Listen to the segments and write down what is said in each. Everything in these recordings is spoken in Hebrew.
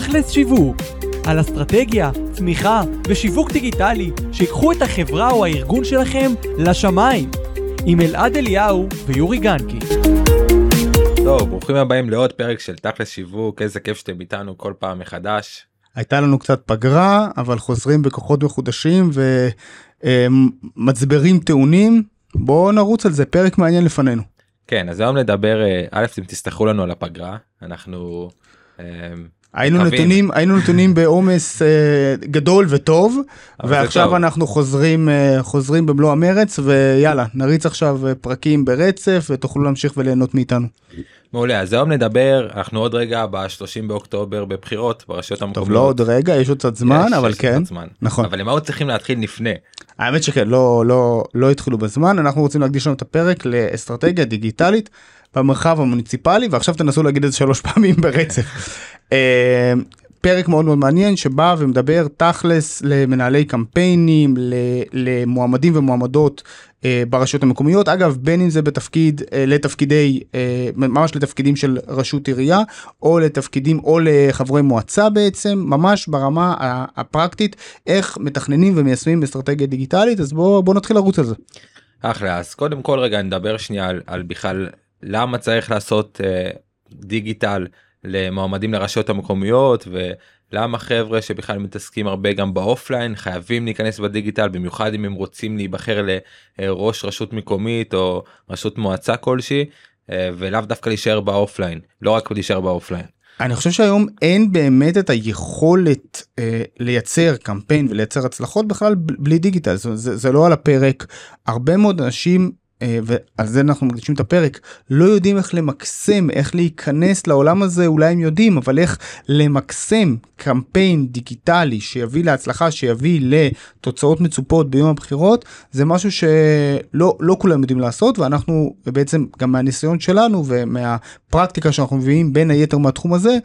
תכלס שיווק, על אסטרטגיה, צמיחה ושיווק דיגיטלי שיקחו את החברה או הארגון שלכם לשמיים. עם אלעד אליהו ויורי גנקי. טוב, ברוכים הבאים לעוד פרק של תכלס שיווק, איזה כיף שאתם איתנו כל פעם מחדש. הייתה לנו קצת פגרה, אבל חוזרים בכוחות מחודשים ומצברים טעונים. בואו נרוץ על זה, פרק מעניין לפנינו. כן, אז היום נדבר, אה, א', אם תסלחו לנו על הפגרה, אנחנו... היינו מקווים. נתונים היינו נתונים בעומס אה, גדול וטוב ועכשיו טוב. אנחנו חוזרים אה, חוזרים במלוא המרץ ויאללה נריץ עכשיו אה, פרקים ברצף ותוכלו להמשיך וליהנות מאיתנו. מעולה, אז היום נדבר, אנחנו עוד רגע ב-30 באוקטובר בבחירות ברשויות המקומיות. טוב לא עוד רגע יש עוד קצת זמן יש, אבל יש כן זמן. נכון אבל למה עוד צריכים להתחיל לפני? האמת שכן לא לא לא התחילו בזמן אנחנו רוצים להקדיש לנו את הפרק לאסטרטגיה דיגיטלית במרחב המוניציפלי ועכשיו תנסו להגיד את זה שלוש פעמים ברצף. אה, פרק מאוד מאוד מעניין שבא ומדבר תכלס למנהלי קמפיינים למועמדים ומועמדות ברשויות המקומיות. אגב בין אם זה בתפקיד אה, לתפקידי אה, ממש לתפקידים של רשות עירייה או לתפקידים או לחברי מועצה בעצם ממש ברמה הפרקטית איך מתכננים ומיישמים אסטרטגיה דיגיטלית. אז בוא בוא נתחיל לרוץ על זה. אחלה, אז קודם כל רגע נדבר שנייה על, על בכלל למה צריך לעשות אה, דיגיטל למועמדים לרשויות המקומיות ולמה חבר'ה שבכלל מתעסקים הרבה גם ב-offline חייבים להיכנס בדיגיטל במיוחד אם הם רוצים להיבחר לראש רשות מקומית או רשות מועצה כלשהי אה, ולאו דווקא להישאר ב-offline לא רק להישאר ב-offline. אני חושב שהיום אין באמת את היכולת אה, לייצר קמפיין ולייצר הצלחות בכלל בלי דיגיטל זה, זה, זה לא על הפרק הרבה מאוד אנשים. אה, ועל זה אנחנו מקדישים את הפרק לא יודעים איך למקסם איך להיכנס לעולם הזה אולי הם יודעים אבל איך למקסם קמפיין דיגיטלי שיביא להצלחה שיביא לתוצאות מצופות ביום הבחירות זה משהו שלא לא כולם יודעים לעשות ואנחנו בעצם גם מהניסיון שלנו ומהפרקטיקה שאנחנו מביאים בין היתר מהתחום הזה.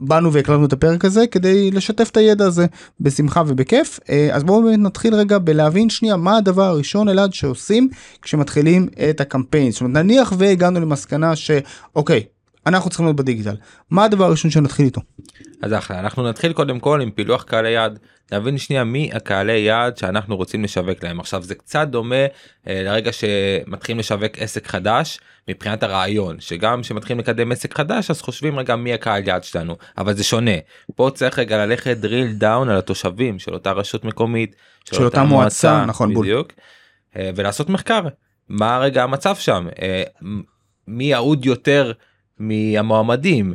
באנו והקלטנו את הפרק הזה כדי לשתף את הידע הזה בשמחה ובכיף. אה, אז בואו נתחיל רגע בלהבין שנייה מה הדבר הראשון אלעד שעושים כשמתחילים את הקמפיין. זאת אומרת נניח והגענו למסקנה שאוקיי אנחנו צריכים להיות בדיגיטל. מה הדבר הראשון שנתחיל איתו. אז אחלה אנחנו נתחיל קודם כל עם פילוח קהלי יעד. להבין שנייה מי הקהלי יעד שאנחנו רוצים לשווק להם. עכשיו זה קצת דומה אה, לרגע שמתחילים לשווק עסק חדש מבחינת הרעיון שגם כשמתחילים לקדם עסק חדש אז חושבים רגע מי הקהל יעד שלנו? אבל זה שונה. פה צריך רגע ללכת drill down על התושבים של אותה רשות מקומית של אותה מועצה, נכון, בול. בדיוק. אה, ולעשות מחקר. מה רגע המצב שם? אה, מי יעוד יותר מהמועמדים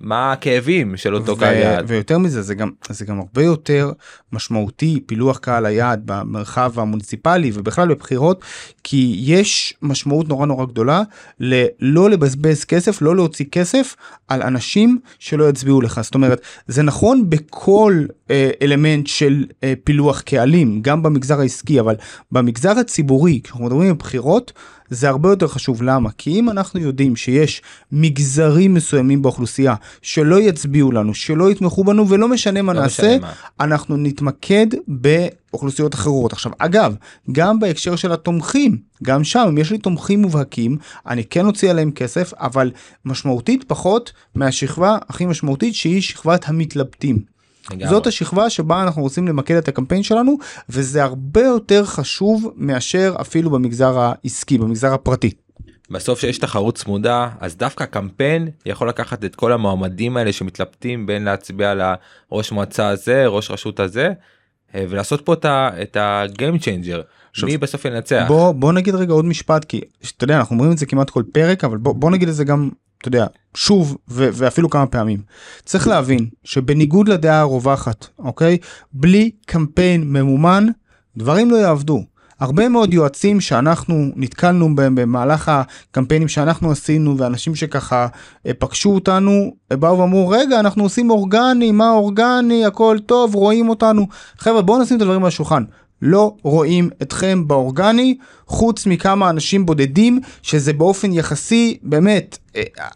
מה הכאבים של אותו ו- קהל יעד. ויותר מזה זה גם זה גם הרבה יותר משמעותי פילוח קהל היעד במרחב המוניציפלי ובכלל בבחירות כי יש משמעות נורא נורא גדולה ללא לבזבז כסף לא להוציא כסף על אנשים שלא יצביעו לך זאת אומרת זה נכון בכל אה, אלמנט של אה, פילוח קהלים גם במגזר העסקי אבל במגזר הציבורי כשאנחנו מדברים על בחירות זה הרבה יותר חשוב למה כי אם אנחנו יודעים שיש מגזרים מסוימים באוכלוסייה שלא יצביעו לנו שלא יתמכו בנו ולא משנה מה לא נעשה משנה מה. אנחנו נתמקד באוכלוסיות אחרות עכשיו אגב גם בהקשר של התומכים גם שם אם יש לי תומכים מובהקים אני כן אוציא עליהם כסף אבל משמעותית פחות מהשכבה הכי משמעותית שהיא שכבת המתלבטים. זאת השכבה שבה אנחנו רוצים למקד את הקמפיין שלנו וזה הרבה יותר חשוב מאשר אפילו במגזר העסקי במגזר הפרטי. בסוף שיש תחרות צמודה אז דווקא הקמפיין יכול לקחת את כל המועמדים האלה שמתלבטים בין להצביע לראש מועצה הזה ראש רשות הזה אה, ולעשות פה את ה-game changer עכשיו, מי בסוף ינצח. בוא בוא נגיד רגע עוד משפט כי אתה יודע אנחנו אומרים את זה כמעט כל פרק אבל בוא, בוא נגיד את זה גם אתה יודע שוב ו- ואפילו כמה פעמים. צריך להבין שבניגוד לדעה הרווחת אוקיי? בלי קמפיין ממומן דברים לא יעבדו. הרבה מאוד יועצים שאנחנו נתקלנו בהם במהלך הקמפיינים שאנחנו עשינו ואנשים שככה אה, פגשו אותנו אה, באו ואמרו רגע אנחנו עושים אורגני מה אורגני? הכל טוב רואים אותנו. חבר'ה בואו נשים את הדברים על השולחן. לא רואים אתכם באורגני חוץ מכמה אנשים בודדים שזה באופן יחסי באמת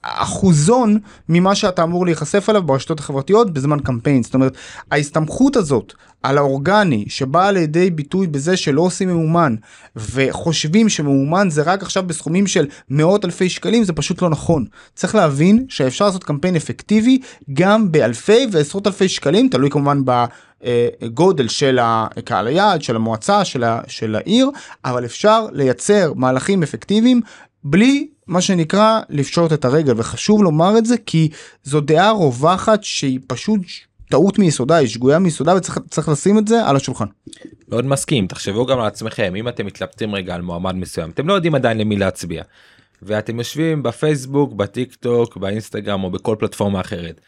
אחוזון ממה שאתה אמור להיחשף אליו ברשתות החברתיות בזמן קמפיין. זאת אומרת, ההסתמכות הזאת על האורגני שבאה לידי ביטוי בזה שלא עושים ממומן וחושבים שממומן זה רק עכשיו בסכומים של מאות אלפי שקלים זה פשוט לא נכון. צריך להבין שאפשר לעשות קמפיין אפקטיבי גם באלפי ועשרות אלפי שקלים תלוי כמובן בגודל של הקהל היעד של המועצה של, ה, של העיר אבל אפשר לייצר מהלכים אפקטיביים בלי מה שנקרא לפשוט את הרגל וחשוב לומר את זה כי זו דעה רווחת שהיא פשוט טעות מיסודה היא שגויה מיסודה וצריך לשים את זה על השולחן. מאוד מסכים תחשבו גם על עצמכם אם אתם מתלבטים רגע על מועמד מסוים אתם לא יודעים עדיין למי להצביע. ואתם יושבים בפייסבוק בטיק טוק באינסטגרם או בכל פלטפורמה אחרת.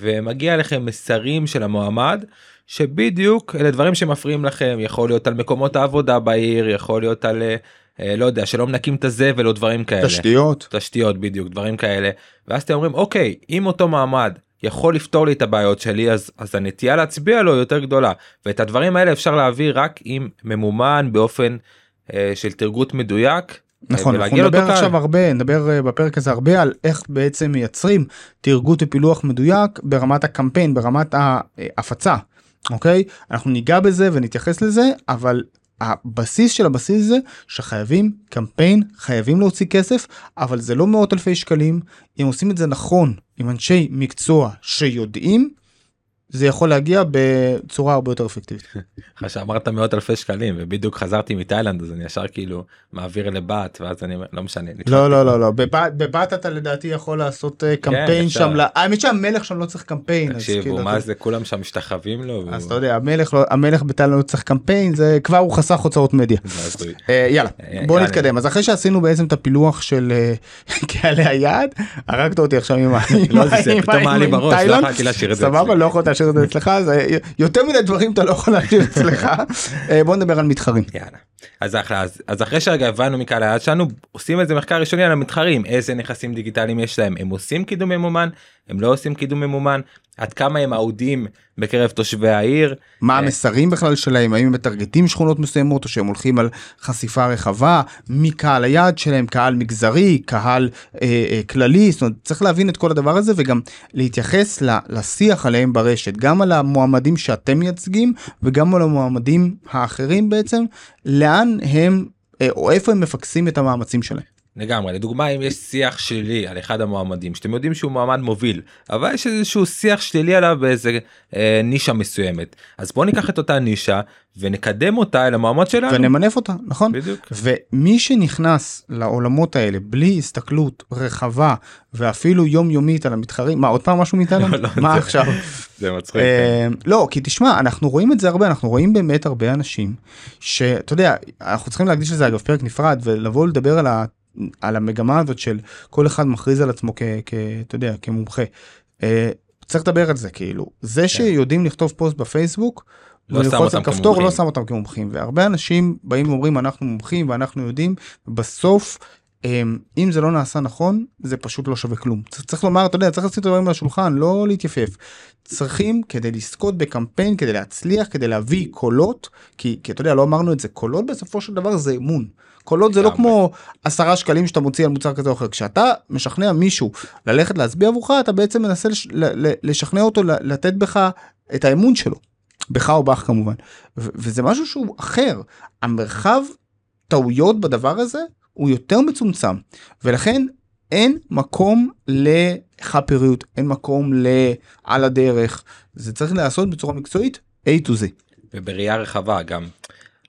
ומגיע לכם מסרים של המועמד שבדיוק אלה דברים שמפריעים לכם יכול להיות על מקומות העבודה בעיר יכול להיות על אה, לא יודע שלא מנקים את הזבל או דברים כאלה תשתיות תשתיות בדיוק דברים כאלה ואז אתם אומרים אוקיי אם אותו מעמד יכול לפתור לי את הבעיות שלי אז אז הנטייה להצביע לו יותר גדולה ואת הדברים האלה אפשר להעביר רק אם ממומן באופן אה, של תרגות מדויק. נכון, אנחנו נדבר עכשיו הרבה, נדבר אה, בפרק הזה הרבה על איך בעצם מייצרים תרגות ופילוח מדויק ברמת הקמפיין, ברמת ההפצה, אוקיי? אנחנו ניגע בזה ונתייחס לזה, אבל הבסיס של הבסיס זה שחייבים קמפיין חייבים להוציא כסף אבל זה לא מאות אלפי שקלים. אם עושים את זה נכון עם אנשי מקצוע שיודעים זה יכול להגיע בצורה הרבה יותר אפקטיבית. אחרי שאמרת מאות אלפי שקלים ובדיוק חזרתי מתאילנד אז אני ישר כאילו מעביר לבת ואז אני לא משנה. לא לא לא לא בבת אתה לדעתי יכול לעשות אה, כן, קמפיין שם האמת שהמלך שם לא צריך קמפיין. תקשיבו כאילו מה זה כולם שם משתחווים לו. אז אתה יודע המלך לא המלך בתאילנד לא צריך קמפיין זה כבר הוא חסך הוצאות מדיה. אה, יאללה אה, בוא נתקדם אז אחרי שעשינו בעצם את הפילוח של קהלי היעד הרגת אותי עכשיו עם תאילנד. להשאיר את זה אצלך זה יותר מדי דברים אתה לא יכול להשאיר אצלך אה, בוא נדבר על מתחרים. יאללה. אז אחרי, אז, אז אחרי שרגע הבנו מקהל היעד שלנו עושים איזה מחקר ראשוני על המתחרים איזה נכסים דיגיטליים יש להם. הם עושים קידום ממומן הם לא עושים קידום ממומן עד כמה הם אהודים בקרב תושבי העיר. מה אה, המסרים בכלל שלהם? האם הם מטרגטים שכונות מסוימות או שהם הולכים על חשיפה רחבה? מי קהל היעד שלהם קהל מגזרי קהל אה, אה, כללי? זאת אומרת צריך להבין את כל הדבר הזה וגם להתייחס לשיח עליהם ברשת. גם על המועמדים שאתם מייצגים וגם על המועמדים האחרים בעצם לאן הם אה, או איפה הם מפקסים את המאמצים שלהם. לגמרי. לדוגמה אם יש שיח שלילי על אחד המועמדים שאתם יודעים שהוא מועמד מוביל אבל יש איזשהו שיח שלילי עליו באיזה אה, נישה מסוימת. אז בוא ניקח את אותה נישה ונקדם אותה אל המועמד שלנו. ונמנף אותה נכון? בדיוק. ומי שנכנס לעולמות האלה בלי הסתכלות רחבה ואפילו יומיומית על המתחרים מה עוד פעם משהו מאיתנו? לא, לא, מה זה, עכשיו? זה מצחיק אה, כן. לא כי תשמע אנחנו רואים את זה הרבה אנחנו רואים באמת הרבה אנשים שאתה יודע אנחנו צריכים להקדיש לזה אגב פרק נפרד ולבוא לדבר על. על המגמה הזאת של כל אחד מכריז על עצמו כ... כ אתה יודע, כמומחה. אה, צריך לדבר על זה כאילו זה כן. שיודעים לכתוב פוסט בפייסבוק. לא שם אותם כפתור כמומחים. לא שם אותם כמומחים והרבה אנשים באים ואומרים אנחנו מומחים ואנחנו יודעים בסוף אמ, אם זה לא נעשה נכון זה פשוט לא שווה כלום צריך לומר אתה יודע צריך לשים את הדברים על השולחן לא להתייפף צריכים כדי לזכות בקמפיין כדי להצליח כדי להביא קולות כי, כי אתה יודע לא אמרנו את זה קולות בסופו של דבר זה אמון קולות זה לא כמו עשרה שקלים שאתה מוציא על מוצר כזה או אחר. כשאתה משכנע מישהו ללכת להצביע עבורך אתה בעצם מנסה לש, לשכנע אותו לתת בך את האמון שלו. בך או בך כמובן. וזה משהו שהוא אחר. המרחב טעויות בדבר הזה הוא יותר מצומצם. ולכן אין מקום לחאפריות אין מקום לעל הדרך. זה צריך להיעשות בצורה מקצועית A to Z. ובראייה רחבה גם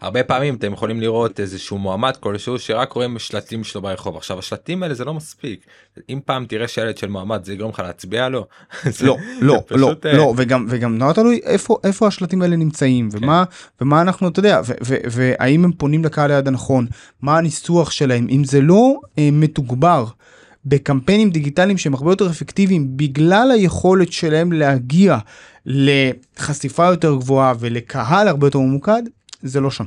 הרבה פעמים אתם יכולים לראות איזשהו מועמד כלשהו שרק רואים שלטים שלו ברחוב עכשיו השלטים האלה זה לא מספיק אם פעם תראה שלט של מועמד זה יגרום לך להצביע לו. לא לא לא אה, לא וגם וגם נורא תלוי איפה איפה השלטים האלה נמצאים כן. ומה ומה אנחנו אתה יודע והאם הם פונים לקהל היעד הנכון מה הניסוח שלהם אם זה לא אה, מתוגבר. בקמפיינים דיגיטליים שהם הרבה יותר אפקטיביים בגלל היכולת שלהם להגיע לחשיפה יותר גבוהה ולקהל הרבה יותר ממוקד זה לא שם.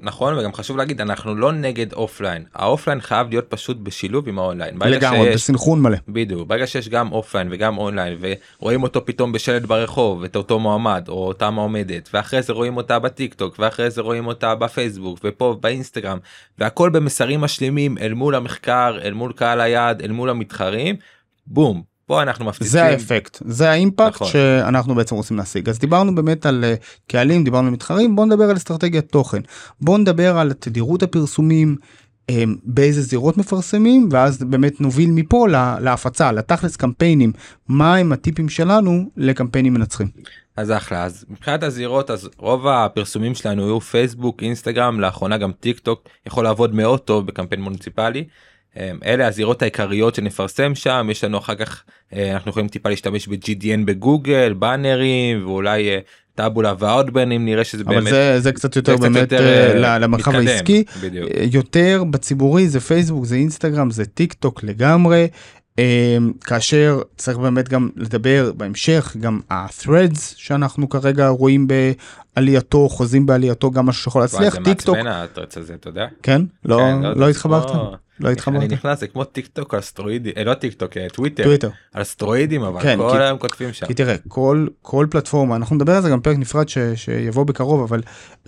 נכון וגם חשוב להגיד אנחנו לא נגד offline ה-offline חייב להיות פשוט בשילוב עם ה-online. לגמרי, שיש- בסנכרון מלא. בדיוק ברגע שיש גם offline וגם אונליין ורואים אותו פתאום בשלט ברחוב את אותו מועמד או אותה מועמדת ואחרי זה רואים אותה בטיק טוק ואחרי זה רואים אותה בפייסבוק ופה באינסטגרם והכל במסרים משלימים אל מול המחקר אל מול קהל היעד אל מול המתחרים בום פה אנחנו מפציצים. זה האפקט, זה האימפקט נכון. שאנחנו בעצם רוצים להשיג. אז דיברנו באמת על אה, קהלים, דיברנו על מתחרים, בוא נדבר על אסטרטגיית תוכן. בוא נדבר על תדירות הפרסומים, אה, באיזה זירות מפרסמים, ואז באמת נוביל מפה לה- להפצה, לתכלס קמפיינים, מה הם הטיפים שלנו לקמפיינים מנצחים. אז אחלה אז מבחינת הזירות אז רוב הפרסומים שלנו היו פייסבוק אינסטגרם לאחרונה גם טיק טוק יכול לעבוד מאוד טוב בקמפיין מוניציפלי. אמ, אלה הזירות העיקריות שנפרסם שם יש לנו אחר כך אה, אנחנו יכולים טיפה להשתמש ב-GDN בגוגל באנרים ואולי אה, טאבולה ואאוטבריינים נראה שזה אבל באמת זה, זה קצת יותר זה קצת באמת יותר, אה, למרחב מתקדם, העסקי. בדיוק. יותר בציבורי זה פייסבוק זה אינסטגרם זה טיק טוק לגמרי כאשר צריך באמת גם לדבר בהמשך גם ה-threads שאנחנו כרגע רואים בעלייתו חוזים בעלייתו גם משהו שיכול להצליח זה טיק טוק מעצבן התרץ הזה אתה יודע. כן לא כן, לא זה התחברת לא אני התחברת נכנס זה כמו טיק טוק על סטרואידים אה, לא טיק טוק אה, טוויטר טוויטר על סטרואידים אבל כן, כל היום כותבים שם. כי תראה כל כל פלטפורמה אנחנו נדבר על זה גם פרק נפרד ש, שיבוא בקרוב אבל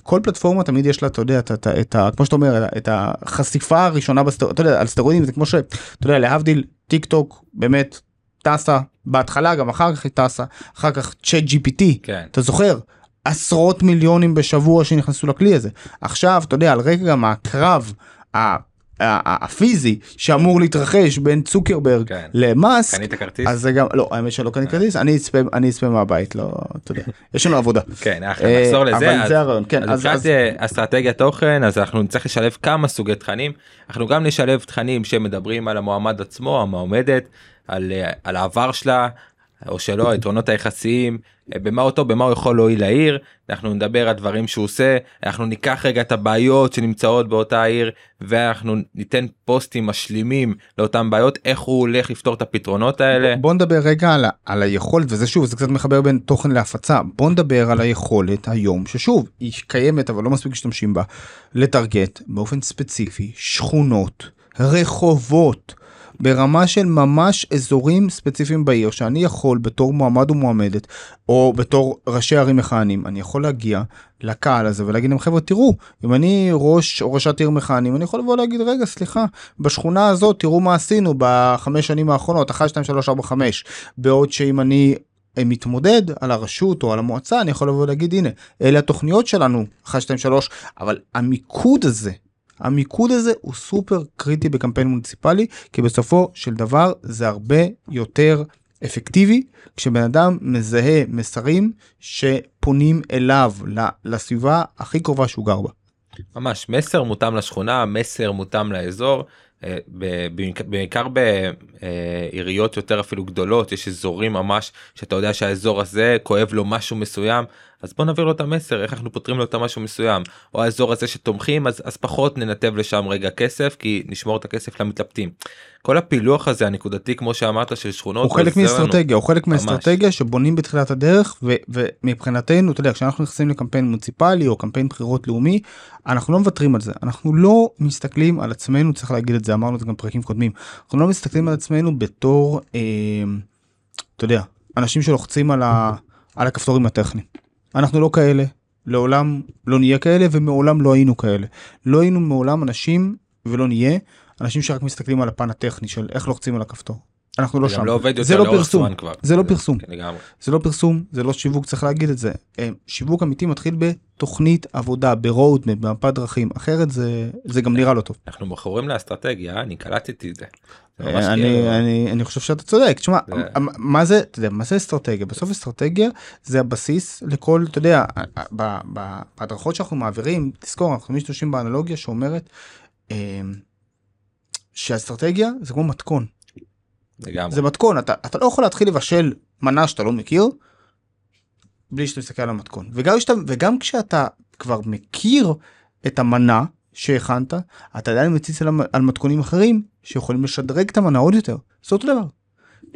כל פלטפורמה תמיד יש לה אתה יודע את, את, כמו שאתה אומר את החשיפה הראשונה בסטר, אתה יודע על סטרואידים זה כמו שאתה יודע להבדיל טיק טוק באמת טסה בהתחלה גם אחר כך היא טסה אחר כך צ'אט gpt כן. אתה זוכר עשרות מיליונים בשבוע שנכנסו לכלי הזה עכשיו אתה יודע על רקע גם הקרב. הפיזי שאמור להתרחש בין צוקרברג כן. למאסק קנית כרטיס? אז זה גם לא האמת שלא קניתי כרטיס אני אצפה אני אצפה מהבית לא אתה יודע יש לנו עבודה. כן, אחלה, אה, נחזור לזה. אבל אז- זה הרעיון כן אז מבחינת אז- אה, אסטרטגיית תוכן אז אנחנו נצטרך לשלב כמה סוגי תכנים אנחנו גם נשלב תכנים שמדברים על המועמד עצמו המועמדת על אה, על העבר שלה או שלא היתרונות היחסיים אה, במה אותו במה הוא יכול להועיל לעיר אנחנו נדבר על דברים שהוא עושה אנחנו ניקח רגע את הבעיות שנמצאות באותה עיר ואנחנו ניתן פוסטים משלימים לאותן בעיות איך הוא הולך לפתור את הפתרונות האלה. בוא נדבר רגע על, על היכולת וזה שוב זה קצת מחבר בין תוכן להפצה בוא נדבר על היכולת היום ששוב היא קיימת אבל לא מספיק משתמשים בה לטרגט באופן ספציפי שכונות רחובות ברמה של ממש אזורים ספציפיים בעיר שאני יכול בתור מועמד או מועמדת או בתור ראשי ערים מכהנים אני יכול להגיע לקהל הזה ולהגיד להם חבר'ה תראו אם אני ראש או ראשת עיר מכהנים אני יכול לבוא להגיד רגע סליחה בשכונה הזאת תראו מה עשינו בחמש שנים האחרונות 1 2 3 4 5 בעוד שאם אני אה, מתמודד על הרשות או על המועצה אני יכול לבוא ולהגיד הנה אלה התוכניות שלנו 1 2 3 אבל המיקוד הזה המיקוד הזה הוא סופר קריטי בקמפיין מוניציפלי כי בסופו של דבר זה הרבה יותר אפקטיבי כשבן אדם מזהה מסרים שפונים אליו לסביבה הכי קרובה שהוא גר בה. ממש מסר מותאם לשכונה מסר מותאם לאזור אה, בעיקר- בעיריות יותר אפילו גדולות יש אזורים ממש שאתה יודע שהאזור הזה כואב לו משהו מסוים אז בוא נעביר לו את המסר איך אנחנו פותרים לו את המשהו מסוים או האזור הזה שתומכים אז, אז פחות ננתב לשם רגע כסף כי נשמור את הכסף למתלבטים. כל הפילוח הזה הנקודתי כמו שאמרת של שכונות הוא חלק. מאסטרטגיה, הוא חלק. מאסטרטגיה שבונים בתחילת הדרך ו- ומבחינתנו, אתה יודע, כשאנחנו נכנסים לקמפיין מוניציפלי או קמפיין בחירות לאומי, אנחנו לא מוותרים על זה. אנחנו לא מסתכלים על עצמנו, צריך להגיד את זה, אמרנו את זה גם בפרקים קודמים, אנחנו לא מסתכלים על עצמנו בתור, אה, אתה יודע, אנשים שלוחצים על, ה- על הכפתורים הטכניים. אנחנו לא כאלה, לעולם לא נהיה כאלה ומעולם לא היינו כאלה. לא היינו מעולם אנשים ולא נהיה אנשים שרק מסתכלים על הפן הטכני של איך לוחצים על הכפתור. אנחנו לא זה שם. לא עובד זה לא לאורך פרסום. זה לא פרסום. כן, לגמרי. זה לא פרסום, זה לא שיווק, צריך להגיד את זה. אה, שיווק אמיתי מתחיל בתוכנית עבודה, ברודמפ, במפת דרכים, אחרת זה, זה גם נראה לא טוב. אנחנו מכורים לאסטרטגיה אני קלטתי את זה. אה, כאילו- אני, אני, אני חושב שאתה צודק, תשמע, מה זה, אתה יודע, מה זה אסטרטגיה? בסוף אסטרטגיה זה הבסיס לכל, אתה יודע, בהדרכות שאנחנו מעבירים, תזכור, אנחנו משתמשים באנלוגיה שאומרת אה, שאסטרטגיה זה כמו מתכון. לגמרי. זה מתכון אתה, אתה לא יכול להתחיל לבשל מנה שאתה לא מכיר בלי שאתה מסתכל על המתכון וגם, שאתה, וגם כשאתה כבר מכיר את המנה שהכנת אתה עדיין מציץ על, על מתכונים אחרים שיכולים לשדרג את המנה עוד יותר זה אותו דבר.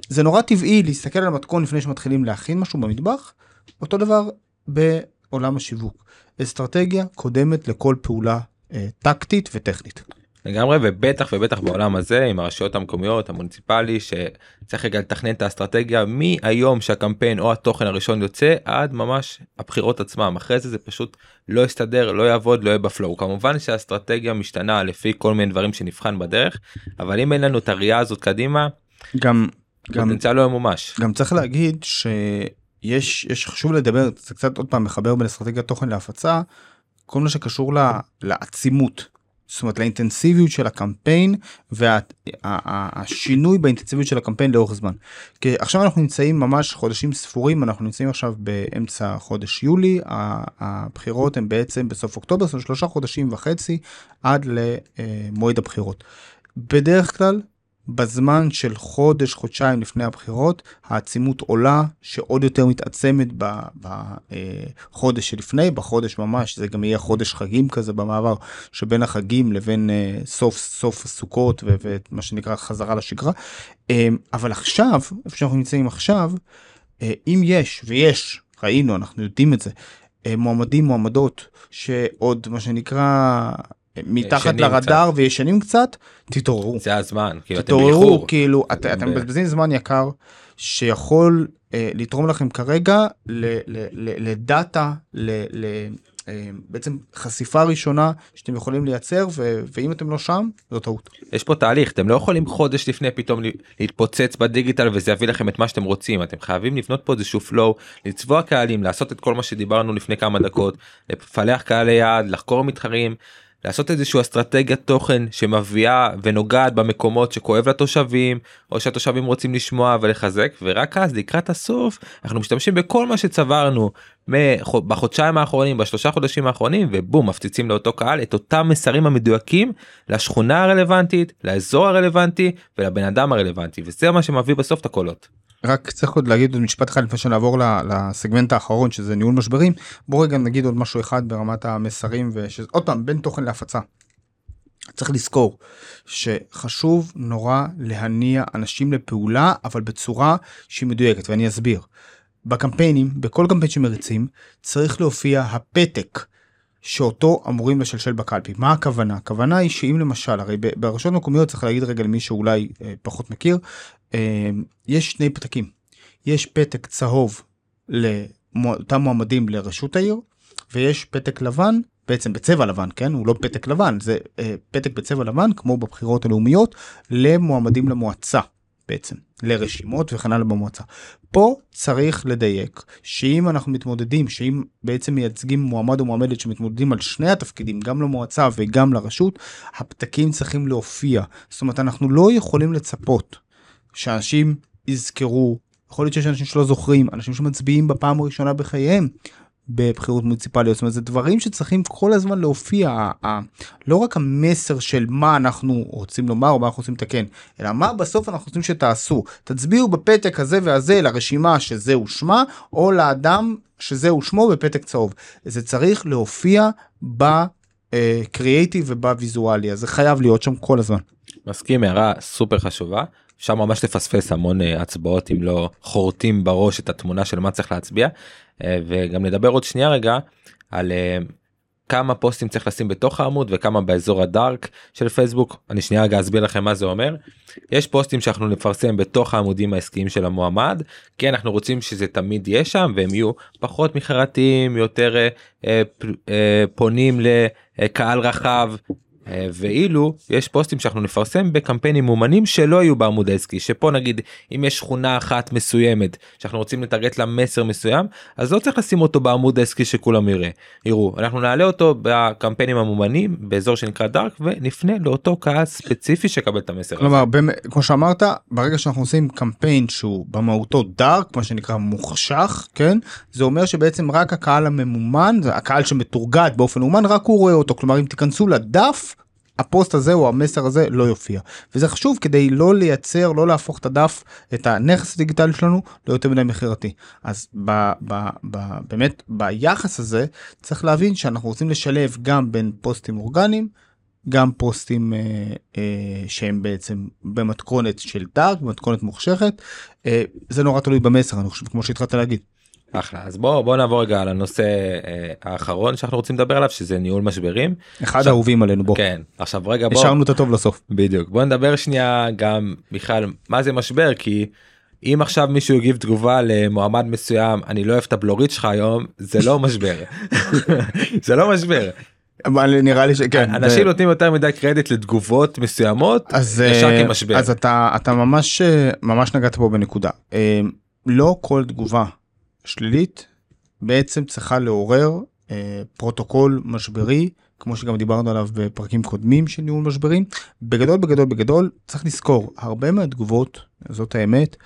זה נורא טבעי להסתכל על המתכון לפני שמתחילים להכין משהו במטבח אותו דבר בעולם השיווק. אסטרטגיה קודמת לכל פעולה אה, טקטית וטכנית. לגמרי ובטח ובטח בעולם הזה עם הרשויות המקומיות המוניציפלי שצריך רגע לתכנן את האסטרטגיה מהיום שהקמפיין או התוכן הראשון יוצא עד ממש הבחירות עצמם אחרי זה זה פשוט לא יסתדר לא יעבוד לא יהיה בפלואו כמובן שהאסטרטגיה משתנה לפי כל מיני דברים שנבחן בדרך אבל אם אין לנו את הראייה הזאת קדימה גם גם פוטנציאל לא ימומש. גם צריך להגיד שיש יש חשוב לדבר זה קצת עוד פעם מחבר בין אסטרטגיית תוכן להפצה כל מה שקשור לה, לעצימות. זאת אומרת לאינטנסיביות של הקמפיין והשינוי באינטנסיביות של הקמפיין לאורך זמן. כי עכשיו אנחנו נמצאים ממש חודשים ספורים אנחנו נמצאים עכשיו באמצע חודש יולי הבחירות הם בעצם בסוף אוקטובר זאת אומרת שלושה חודשים וחצי עד למועד הבחירות. בדרך כלל בזמן של חודש חודשיים לפני הבחירות העצימות עולה שעוד יותר מתעצמת בחודש שלפני בחודש ממש זה גם יהיה חודש חגים כזה במעבר שבין החגים לבין אה, סוף סוף הסוכות ומה שנקרא חזרה לשגרה. אה, אבל עכשיו איפה שאנחנו נמצאים עכשיו אה, אם יש ויש ראינו אנחנו יודעים את זה מועמדים מועמדות שעוד מה שנקרא מתחת לרדאר קצת. וישנים קצת תתעוררו זה הזמן כאילו תתעוררו כאילו את, אתם מבזבזים זמן יקר שיכול אה, לתרום לכם כרגע לדאטה אה, בעצם חשיפה ראשונה שאתם יכולים לייצר ו- ואם אתם לא שם זו טעות. יש פה תהליך אתם לא יכולים חודש לפני פתאום להתפוצץ בדיגיטל וזה יביא לכם את מה שאתם רוצים אתם חייבים לבנות פה איזשהו flow לצבוע קהלים לעשות את כל מה שדיברנו לפני כמה דקות לפלח קהלי יעד לחקור מתחרים. לעשות איזושהי אסטרטגיית תוכן שמביאה ונוגעת במקומות שכואב לתושבים או שהתושבים רוצים לשמוע ולחזק ורק אז לקראת הסוף אנחנו משתמשים בכל מה שצברנו בחודשיים האחרונים בשלושה חודשים האחרונים ובום מפציצים לאותו קהל את אותם מסרים המדויקים לשכונה הרלוונטית לאזור הרלוונטי ולבן אדם הרלוונטי וזה מה שמביא בסוף את הקולות. רק צריך עוד להגיד עוד משפט אחד לפני שנעבור לסגמנט האחרון שזה ניהול משברים בוא רגע נגיד עוד משהו אחד ברמת המסרים ועוד פעם בין תוכן להפצה. צריך לזכור שחשוב נורא להניע אנשים לפעולה אבל בצורה שהיא מדויקת ואני אסביר. בקמפיינים בכל קמפיין שמריצים צריך להופיע הפתק שאותו אמורים לשלשל בקלפי. מה הכוונה? הכוונה היא שאם למשל, הרי ברשויות מקומיות צריך להגיד רגע למי שאולי אה, פחות מכיר, אה, יש שני פתקים. יש פתק צהוב לאותם מועמדים לראשות העיר, ויש פתק לבן, בעצם בצבע לבן, כן? הוא לא פתק לבן, זה אה, פתק בצבע לבן, כמו בבחירות הלאומיות, למועמדים למועצה. בעצם לרשימות וכן הלאה במועצה. פה צריך לדייק שאם אנחנו מתמודדים שאם בעצם מייצגים מועמד או מועמדת שמתמודדים על שני התפקידים גם למועצה וגם לרשות הפתקים צריכים להופיע. זאת אומרת אנחנו לא יכולים לצפות שאנשים יזכרו. יכול להיות שיש אנשים שלא זוכרים אנשים שמצביעים בפעם הראשונה בחייהם בבחירות מוניציפליות. זאת אומרת זה דברים שצריכים כל הזמן להופיע. לא רק המסר של מה אנחנו רוצים לומר או מה אנחנו רוצים לתקן אלא מה בסוף אנחנו רוצים שתעשו. תצביעו בפתק הזה והזה לרשימה שזהו שמה או לאדם שזהו שמו בפתק צהוב. זה צריך להופיע בקריאייטיב ובוויזואליה זה חייב להיות שם כל הזמן. מסכים הערה סופר חשובה אפשר ממש לפספס המון אה, הצבעות אם לא חורטים בראש את התמונה של מה צריך להצביע. אה, וגם נדבר עוד שנייה רגע על אה, כמה פוסטים צריך לשים בתוך העמוד וכמה באזור הדארק של פייסבוק. אני שנייה רגע אסביר לכם מה זה אומר. יש פוסטים שאנחנו נפרסם בתוך העמודים העסקיים של המועמד. כי אנחנו רוצים שזה תמיד יהיה שם והם יהיו פחות מחרתיים יותר אה, אה, פונים לקהל רחב ואילו יש פוסטים שאנחנו נפרסם בקמפיינים מאומנים שלא יהיו בעמוד העסקי שפה נגיד אם יש שכונה אחת מסוימת שאנחנו רוצים לטרגט לה מסר מסוים אז לא צריך לשים אותו בעמוד העסקי שכולם יראה יראו אנחנו נעלה אותו בקמפיינים המאומנים באזור שנקרא דארק ונפנה לאותו קהל ספציפי שקבל את המסר. כלומר הזה. כמו שאמרת ברגע שאנחנו עושים קמפיין שהוא במהותו דארק מה שנקרא מוחשך כן זה אומר שבעצם רק הקהל הממומן הקהל שמתורגת באופן מאומן רק הוא רואה אותו כלומר אם תיכנסו לדף הפוסט הזה או המסר הזה לא יופיע. וזה חשוב כדי לא לייצר לא להפוך את הדף את הנכס הדיגיטלי שלנו ליותר מדי מכירתי. אז ב, ב, ב, באמת ביחס הזה צריך להבין שאנחנו רוצים לשלב גם בין פוסטים אורגניים גם פוסטים אה, אה, שהם בעצם במתכונת של דארק במתכונת מוחשכת אה, זה נורא תלוי במסר אני חושב כמו שהתחלת להגיד. אחלה אז בוא בוא נעבור רגע על הנושא אה, האחרון שאנחנו רוצים לדבר עליו שזה ניהול משברים. אחד האהובים עלינו בוא. כן עכשיו רגע בוא השארנו את הטוב לסוף. בדיוק בוא נדבר שנייה גם בכלל מה זה משבר כי אם עכשיו מישהו יגיב תגובה למועמד מסוים אני לא אוהב את הבלורית שלך היום זה לא משבר זה לא משבר אבל נראה לי שכן. אנשים ו- נותנים יותר מדי קרדיט לתגובות מסוימות אז ישר אה, כמשבר. אז אתה אתה ממש אה, ממש נגעת פה בנקודה לא כל תגובה שלילית בעצם צריכה לעורר אה, פרוטוקול משברי כמו שגם דיברנו עליו בפרקים קודמים של ניהול משברים בגדול בגדול בגדול צריך לזכור הרבה מהתגובות זאת האמת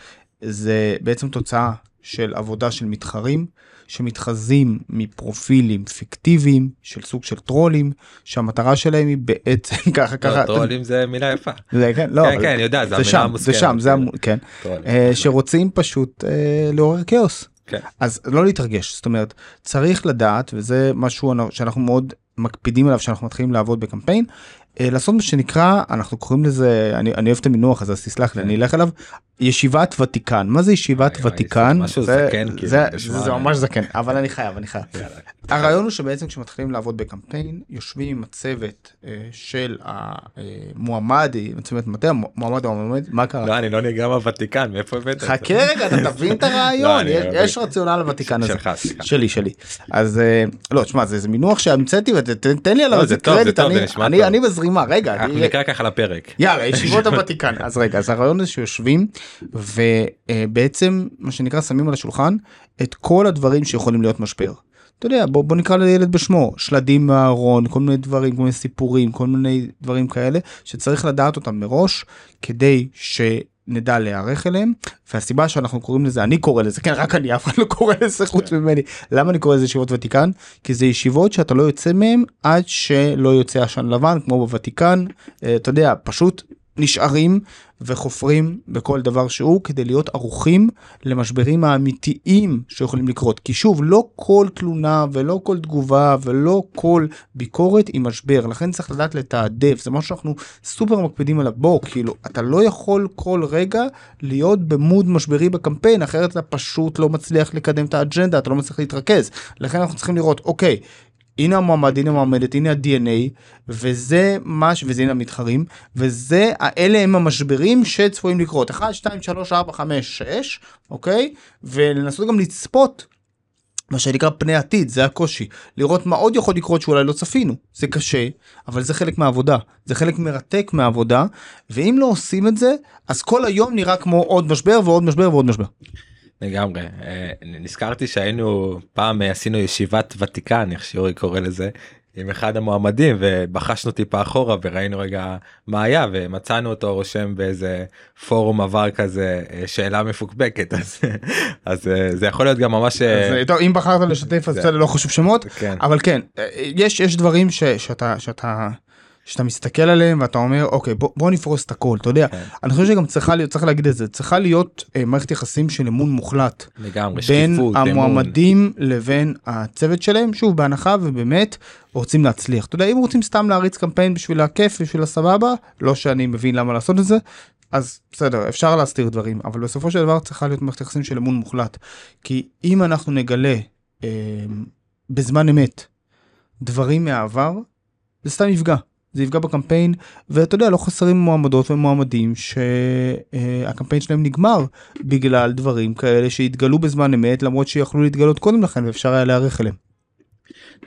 זה בעצם תוצאה של עבודה של מתחרים שמתחזים מפרופילים פיקטיביים של סוג של טרולים שהמטרה שלהם היא בעצם ככה ככה לא, טרולים זה מילה יפה. זה כן, לא, כן, כן, אני יודע, זה זה שם, זה שם, זה כן. כן, טרולים. אה, שרוצים פשוט אה, לעורר כאוס. כן. אז לא להתרגש, זאת אומרת, צריך לדעת, וזה משהו שאנחנו מאוד מקפידים עליו כשאנחנו מתחילים לעבוד בקמפיין, לעשות מה שנקרא, אנחנו קוראים לזה, אני, אני אוהב את המינוח הזה, אז תסלח לי, כן. אני אלך אליו, ישיבת ותיקן. מה זה ישיבת ותיקן? זה כאילו, זה- נשמע- זה ממש זקן, אבל אני חייב, אני חייב. הרעיון הוא שבעצם כשמתחילים לעבוד בקמפיין יושבים עם הצוות אה, של המועמד, עם הצוות מטה, המועמד או המועמד, מה קרה? לא אני לא נגרע מהוותיקן מאיפה הבאת? חכה רגע, אתה תבין את לא, הרעיון, אני יש- רציונל לוותיקן הזה. שלי שלי אז אה, לא תשמע זה מינוח שהמצאתי ותן לי עליו לא, קרדיט אני- זה בזרימה רגע אנחנו אני- נקרא ככה לפרק. יאללה ישיבות הוותיקן אז רגע אז הרעיון זה שיושבים ובעצם מה שנקרא שמים על השולחן את כל הדברים שיכולים להיות משבר. אתה יודע בוא, בוא נקרא לילד בשמו שלדים מהארון כל מיני דברים כל מיני סיפורים כל מיני דברים כאלה שצריך לדעת אותם מראש כדי שנדע להיערך אליהם והסיבה שאנחנו קוראים לזה אני קורא לזה כן רק אני אף אחד לא קורא לזה חוץ ממני. למה אני קורא לזה ישיבות ותיקן? כי זה ישיבות שאתה לא יוצא מהם עד שלא יוצא עשן לבן כמו בוותיקן. אה, אתה יודע פשוט נשארים וחופרים בכל דבר שהוא כדי להיות ערוכים למשברים האמיתיים שיכולים לקרות. כי שוב לא כל תלונה ולא כל תגובה ולא כל ביקורת היא משבר. לכן צריך לדעת לתעדף. זה משהו שאנחנו סופר מקפידים עליו. בוא כאילו אתה לא יכול כל רגע להיות במוד משברי בקמפיין אחרת אתה פשוט לא מצליח לקדם את האג'נדה אתה לא מצליח להתרכז. לכן אנחנו צריכים לראות אוקיי. הנה המועמד, הנה המועמדת, הנה ה-DNA, וזה מה ש... וזה הנה המתחרים, וזה, אלה הם המשברים שצפויים לקרות. 1, 2, 3, 4, 5, 6, אוקיי? ולנסות גם לצפות. מה שנקרא פני עתיד זה הקושי לראות מה עוד יכול לקרות שאולי לא צפינו זה קשה אבל זה חלק מהעבודה זה חלק מרתק מהעבודה ואם לא עושים את זה אז כל היום נראה כמו עוד משבר ועוד משבר ועוד משבר. לגמרי. אה, נזכרתי שהיינו פעם אה, עשינו ישיבת ותיקן איך שאורי קורא לזה עם אחד המועמדים ובחשנו טיפה אחורה וראינו רגע מה היה ומצאנו אותו רושם באיזה פורום עבר כזה אה, שאלה מפוקפקת. אז אז זה יכול להיות גם ממש אז, טוב אם בחרת לשתף אז זה- לא חשוב שמות כן. אבל כן יש יש דברים ש, שאתה שאתה שאתה מסתכל עליהם ואתה אומר אוקיי בוא, בוא נפרוס את הכל אתה יודע כן. אני חושב שגם צריכה להיות צריך להגיד את זה צריכה להיות אה, מערכת יחסים של אמון מוחלט לגמרי בין שקיפות אמון. המועמדים לבין הצוות שלהם שוב בהנחה ובאמת רוצים להצליח אתה יודע אם רוצים סתם להריץ קמפיין בשביל הכיף בשביל הסבבה לא שאני מבין למה לעשות את זה. אז בסדר אפשר להסתיר דברים אבל בסופו של דבר צריכה להיות מערכת יחסים של אמון מוחלט כי אם אנחנו נגלה אה, בזמן אמת דברים מהעבר זה סתם יפגע זה יפגע בקמפיין ואתה יודע לא חסרים מועמדות ומועמדים שהקמפיין שלהם נגמר בגלל דברים כאלה שהתגלו בזמן אמת למרות שיכלו להתגלות קודם לכן ואפשר היה להיערך אליהם.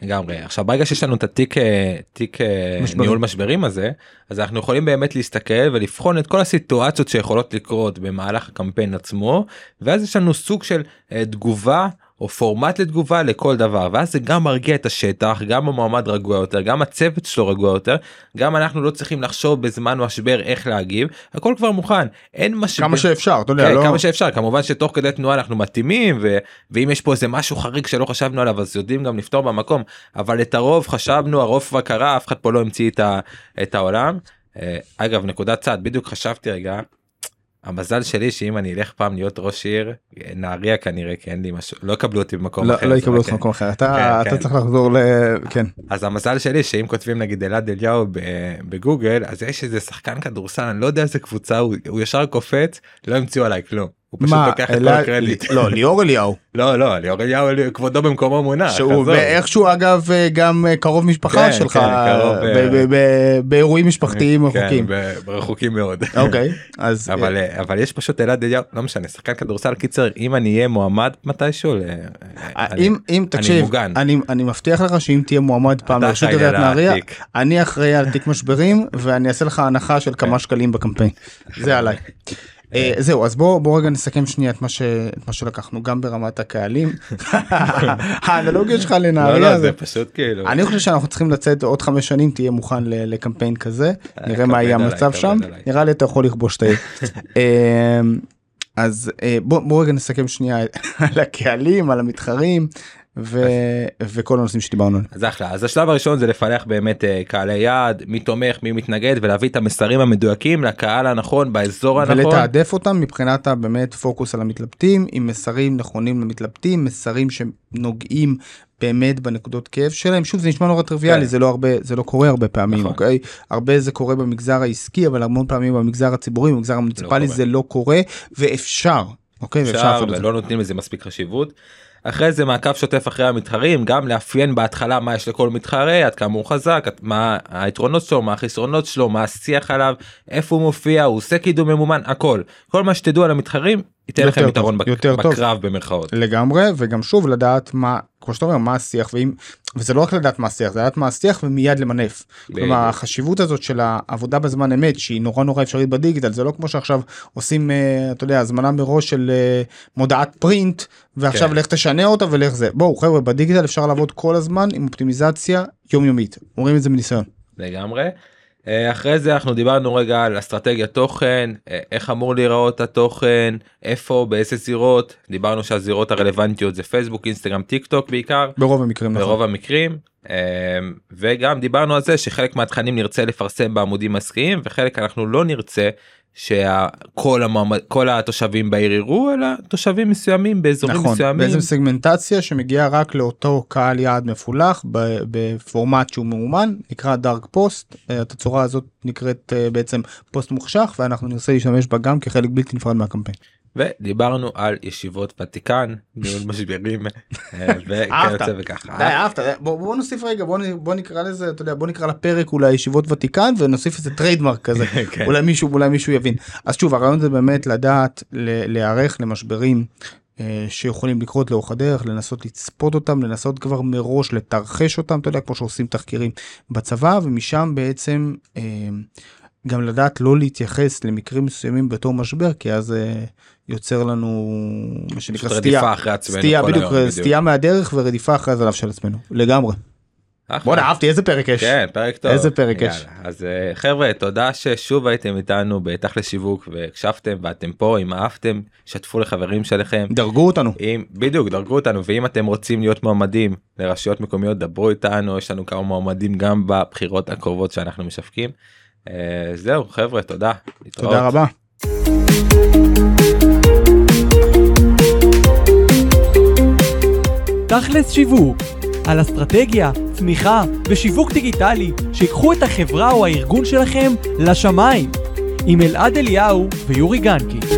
לגמרי עכשיו ברגע שיש לנו את התיק אה, תיק אה, משברים. ניהול משברים הזה אז אנחנו יכולים באמת להסתכל ולבחון את כל הסיטואציות שיכולות לקרות במהלך הקמפיין עצמו ואז יש לנו סוג של אה, תגובה או פורמט לתגובה לכל דבר ואז זה גם מרגיע את השטח גם המועמד רגוע יותר גם הצוות שלו רגוע יותר גם אנחנו לא צריכים לחשוב בזמן משבר איך להגיב הכל כבר מוכן אין משבר. כמה שאפשר אתה יודע כן, לא כמה שאפשר כמובן שתוך כדי תנועה אנחנו מתאימים ו... ואם יש פה איזה משהו חריג שלא חשבנו עליו אז יודעים גם לפתור במקום אבל את הרוב חשבנו הרוב כבר קרה אף אחד פה לא המציא את, ה... את העולם. אה, אגב נקודת צעד בדיוק חשבתי רגע. המזל שלי שאם אני אלך פעם להיות ראש עיר נהריה כנראה כי אין לי משהו לא יקבלו אותי במקום לא אחר. לא יקבלו אותך במקום אחר אתה כן, אתה כן. צריך לחזור ל... כן. אז המזל שלי שאם כותבים נגיד אלעד אליהו בגוגל אז יש איזה שחקן כדורסל אני לא יודע איזה קבוצה הוא, הוא ישר קופץ לא המציאו עליי כלום הוא פשוט מה, לוקח את כל הקרדיט. לא, ליאור אליהו. לא לא ליאור אליהו כבודו במקומו מונח. שהוא עזוב. ואיכשהו אגב אה, גם אה, קרוב משפחה כן, שלך כן, קרוב, ב- אה, ב- ב- באירועים משפחתיים כן, רחוקים. ב- רחוקים מאוד. אוקיי, אז אבל אבל יש פשוט אלעד אליהו לא משנה שחקן כדורסל קיצר אם אני אהיה מועמד מתישהו אם אם תקשיב מוגן. אני אני מבטיח לך שאם תהיה מועמד פעם אחראי עיריית נהריה. אני אחראי על תיק משברים ואני אעשה לך הנחה של כמה שקלים בקמפיין זה עליי. אה, זהו אז בוא בוא רגע נסכם שנייה את מה שלקחנו גם ברמת הקהלים. האנלוגיה שלך לא לנהריה לא זה זה פשוט כאילו אני חושב שאנחנו צריכים לצאת עוד חמש שנים תהיה מוכן ל- לקמפיין כזה. נראה מה יהיה המצב שם. נראה לי אתה יכול לכבוש את העיר. אמ, אז אה, בוא בוא רגע נסכם שנייה על הקהלים על המתחרים ו- וכל הנושאים שדיברנו עליהם. אז אחלה אז השלב הראשון זה לפלח באמת אה, קהלי יעד מי תומך מי מתנגד ולהביא את המסרים המדויקים לקהל הנכון באזור הנכון. ולתעדף אותם מבחינת הבאמת פוקוס על המתלבטים עם מסרים נכונים למתלבטים מסרים שנוגעים באמת בנקודות כאב שלהם שוב זה נשמע נורא טריוויאלי כן. זה לא הרבה זה לא קורה הרבה פעמים נכון. אוקיי הרבה זה קורה במגזר העסקי אבל המון פעמים במגזר הציבורי במגזר המוניציפלי קורה. זה לא קורה ואפשר אוקיי ואפשר אפשר זה. ולא נותנים לזה מספיק חשיבות. אחרי זה מעקב שוטף אחרי המתחרים גם לאפיין בהתחלה מה יש לכל מתחרה עד כמה הוא חזק מה היתרונות שלו מה החסרונות שלו מה השיח עליו איפה הוא מופיע הוא עושה קידום ממומן הכל. כל מה שתדעו על המתחרים ייתן לכם טוב, יתרון בק- יותר טוב. בקרב במרכאות. לגמרי וגם שוב לדעת מה כמו שאתה אומר מה השיח ואם וזה לא רק לדעת מה השיח זה לדעת מה השיח ומיד למנף. כלומר החשיבות הזאת של העבודה בזמן אמת שהיא נורא נורא אפשרית בדיגיטל זה לא כמו שעכשיו עושים אה, אתה יודע הזמנה מראש של אה, מודעת פרינט ועכשיו כן. לך תשנה אותה ולך זה בואו חבר'ה בדיגיטל אפשר לעבוד כל הזמן עם אופטימיזציה יומיומית אומרים את זה מניסיון. לגמרי. אה, אחרי זה אנחנו דיברנו רגע על אסטרטגיית תוכן אה, איך אמור להיראות התוכן איפה באיזה זירות. דיברנו שהזירות הרלוונטיות זה פייסבוק אינסטגרם טיק טוק בעיקר. ברוב המקרים נכון. ברוב המקרים. אה, וגם דיברנו על זה שחלק מהתכנים נרצה לפרסם בעמודים עסקיים וחלק אנחנו לא נרצה שכל המועמד כל התושבים בעיר יראו אלא תושבים מסוימים באזורים נכון, מסוימים. בעצם סגמנטציה שמגיעה רק לאותו קהל יעד מפולח בפורמט שהוא ממומן נקרא dark post התצורה הזאת נקראת אה, בעצם פוסט מוחשך ואנחנו ננסה להשתמש בה גם כחלק בלתי נפרד מהקמפיין. ודיברנו על ישיבות ותיקן ניהול משברים אה. וכיוצא וככה. די אהבת בוא, בוא נוסיף רגע בוא, נקרא לזה אתה יודע בוא נקרא לפרק אולי ישיבות ותיקן ונוסיף איזה trademark כזה כן. אולי מישהו אולי מישהו יבין אז שוב הרעיון זה באמת לדעת להיערך למשברים. אה, שיכולים לקרות לאורך הדרך לנסות לצפות אותם לנסות כבר מראש לתרחש אותם אתה יודע כמו שעושים תחקירים בצבא ומשם בעצם אה, גם לדעת לא להתייחס למקרים מסוימים בתור משבר כי אז אה, יוצר לנו מה שנקרא סטייה אחרי עצמנו סטייה כל בדיוק היום, סטייה מהדרך ורדיפה אחרי הזנב של עצמנו לגמרי. בואנה אהבתי איזה פרק יש. כן פרק טוב איזה פרק יאללה. יש. אז אה, חבר'ה תודה ששוב הייתם איתנו בתכל'ס שיווק והקשבתם ואתם פה אם אהבתם שתפו לחברים שלכם. דרגו אותנו. אם בדיוק דרגו אותנו ואם אתם רוצים להיות מועמדים לרשויות מקומיות דברו איתנו יש לנו כמה מועמדים גם בבחירות הקרובות שאנחנו משווקים. אה, זהו חבר'ה תודה. להתראות. תודה רבה. תכלס שיווק, על אסטרטגיה, צמיחה ושיווק דיגיטלי שיקחו את החברה או הארגון שלכם לשמיים, עם אלעד אליהו ויורי גנקי.